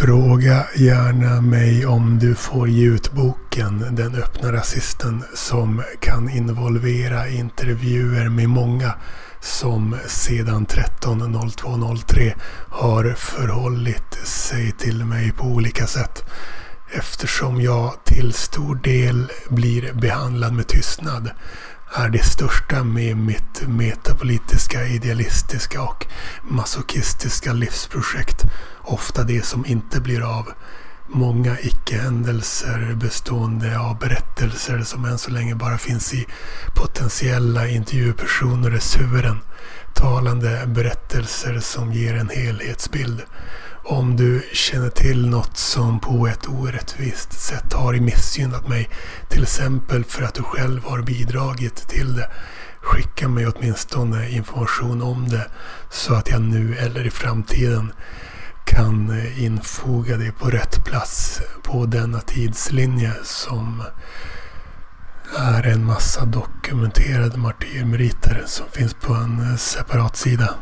Fråga gärna mig om du får ge ut boken Den öppna rasisten som kan involvera intervjuer med många som sedan 13.02.03 har förhållit sig till mig på olika sätt. Eftersom jag till stor del blir behandlad med tystnad är det största med mitt metapolitiska, idealistiska och masochistiska livsprojekt ofta det som inte blir av. Många icke-händelser bestående av berättelser som än så länge bara finns i potentiella intervjupersoners huvuden. Talande berättelser som ger en helhetsbild. Om du känner till något som på ett orättvist sätt har missgynnat mig, till exempel för att du själv har bidragit till det, skicka mig åtminstone information om det så att jag nu eller i framtiden kan infoga det på rätt plats på denna tidslinje som är en massa dokumenterade martyrmeriter som finns på en separat sida.